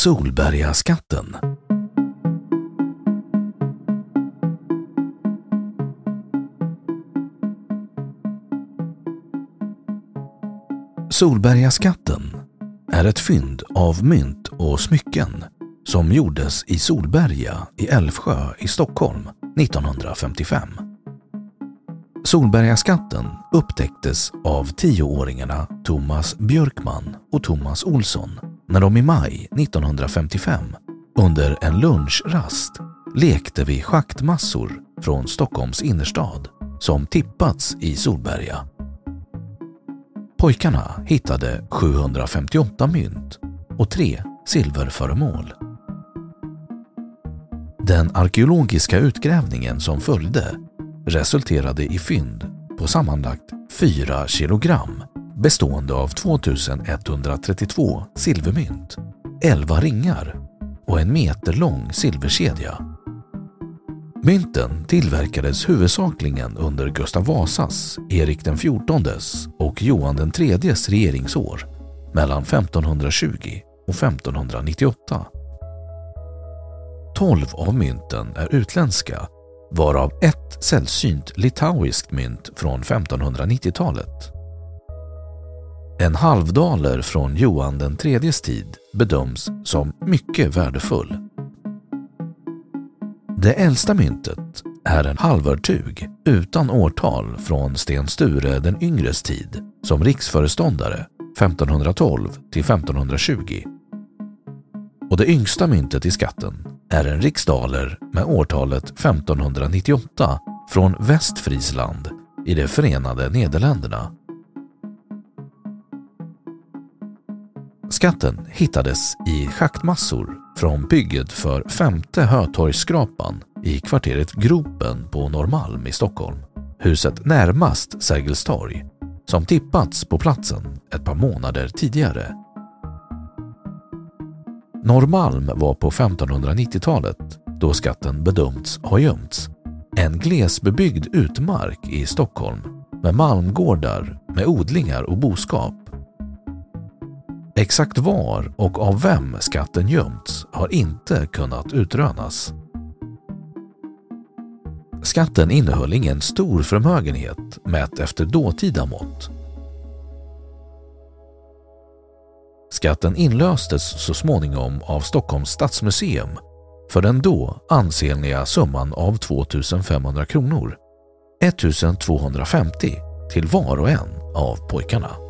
Solbergaskatten. Solbergaskatten är ett fynd av mynt och smycken som gjordes i Solberga i Älvsjö i Stockholm 1955. Solbergaskatten upptäcktes av tioåringarna Thomas Björkman och Thomas Olsson när de i maj 1955 under en lunchrast lekte vid schaktmassor från Stockholms innerstad som tippats i Solberga. Pojkarna hittade 758 mynt och tre silverföremål. Den arkeologiska utgrävningen som följde resulterade i fynd på sammanlagt 4 kilogram bestående av 2132 silvermynt, 11 ringar och en meter lång silverkedja. Mynten tillverkades huvudsakligen under Gustav Vasas, Erik den XIVs och Johan den IIIs regeringsår mellan 1520 och 1598. 12 av mynten är utländska varav ett sällsynt litauiskt mynt från 1590-talet. En halvdaler från Johan den IIIs tid bedöms som mycket värdefull. Det äldsta myntet är en halvörtug utan årtal från Sten Sture den yngres tid som riksföreståndare 1512 till 1520. Och det yngsta myntet i skatten är en riksdaler med årtalet 1598 från Västfrisland i de förenade Nederländerna. Skatten hittades i schaktmassor från bygget för femte Hötorgsskrapan i kvarteret Gropen på Norrmalm i Stockholm. Huset närmast Sergels torg som tippats på platsen ett par månader tidigare. Norrmalm var på 1590-talet, då skatten bedömts ha gömts, en glesbebyggd utmark i Stockholm med malmgårdar med odlingar och boskap. Exakt var och av vem skatten gömts har inte kunnat utrönas. Skatten innehöll ingen stor förmögenhet mätt efter dåtida mått. Skatten inlöstes så småningom av Stockholms stadsmuseum för den då ansenliga summan av 2500 kronor. 1250 till var och en av pojkarna.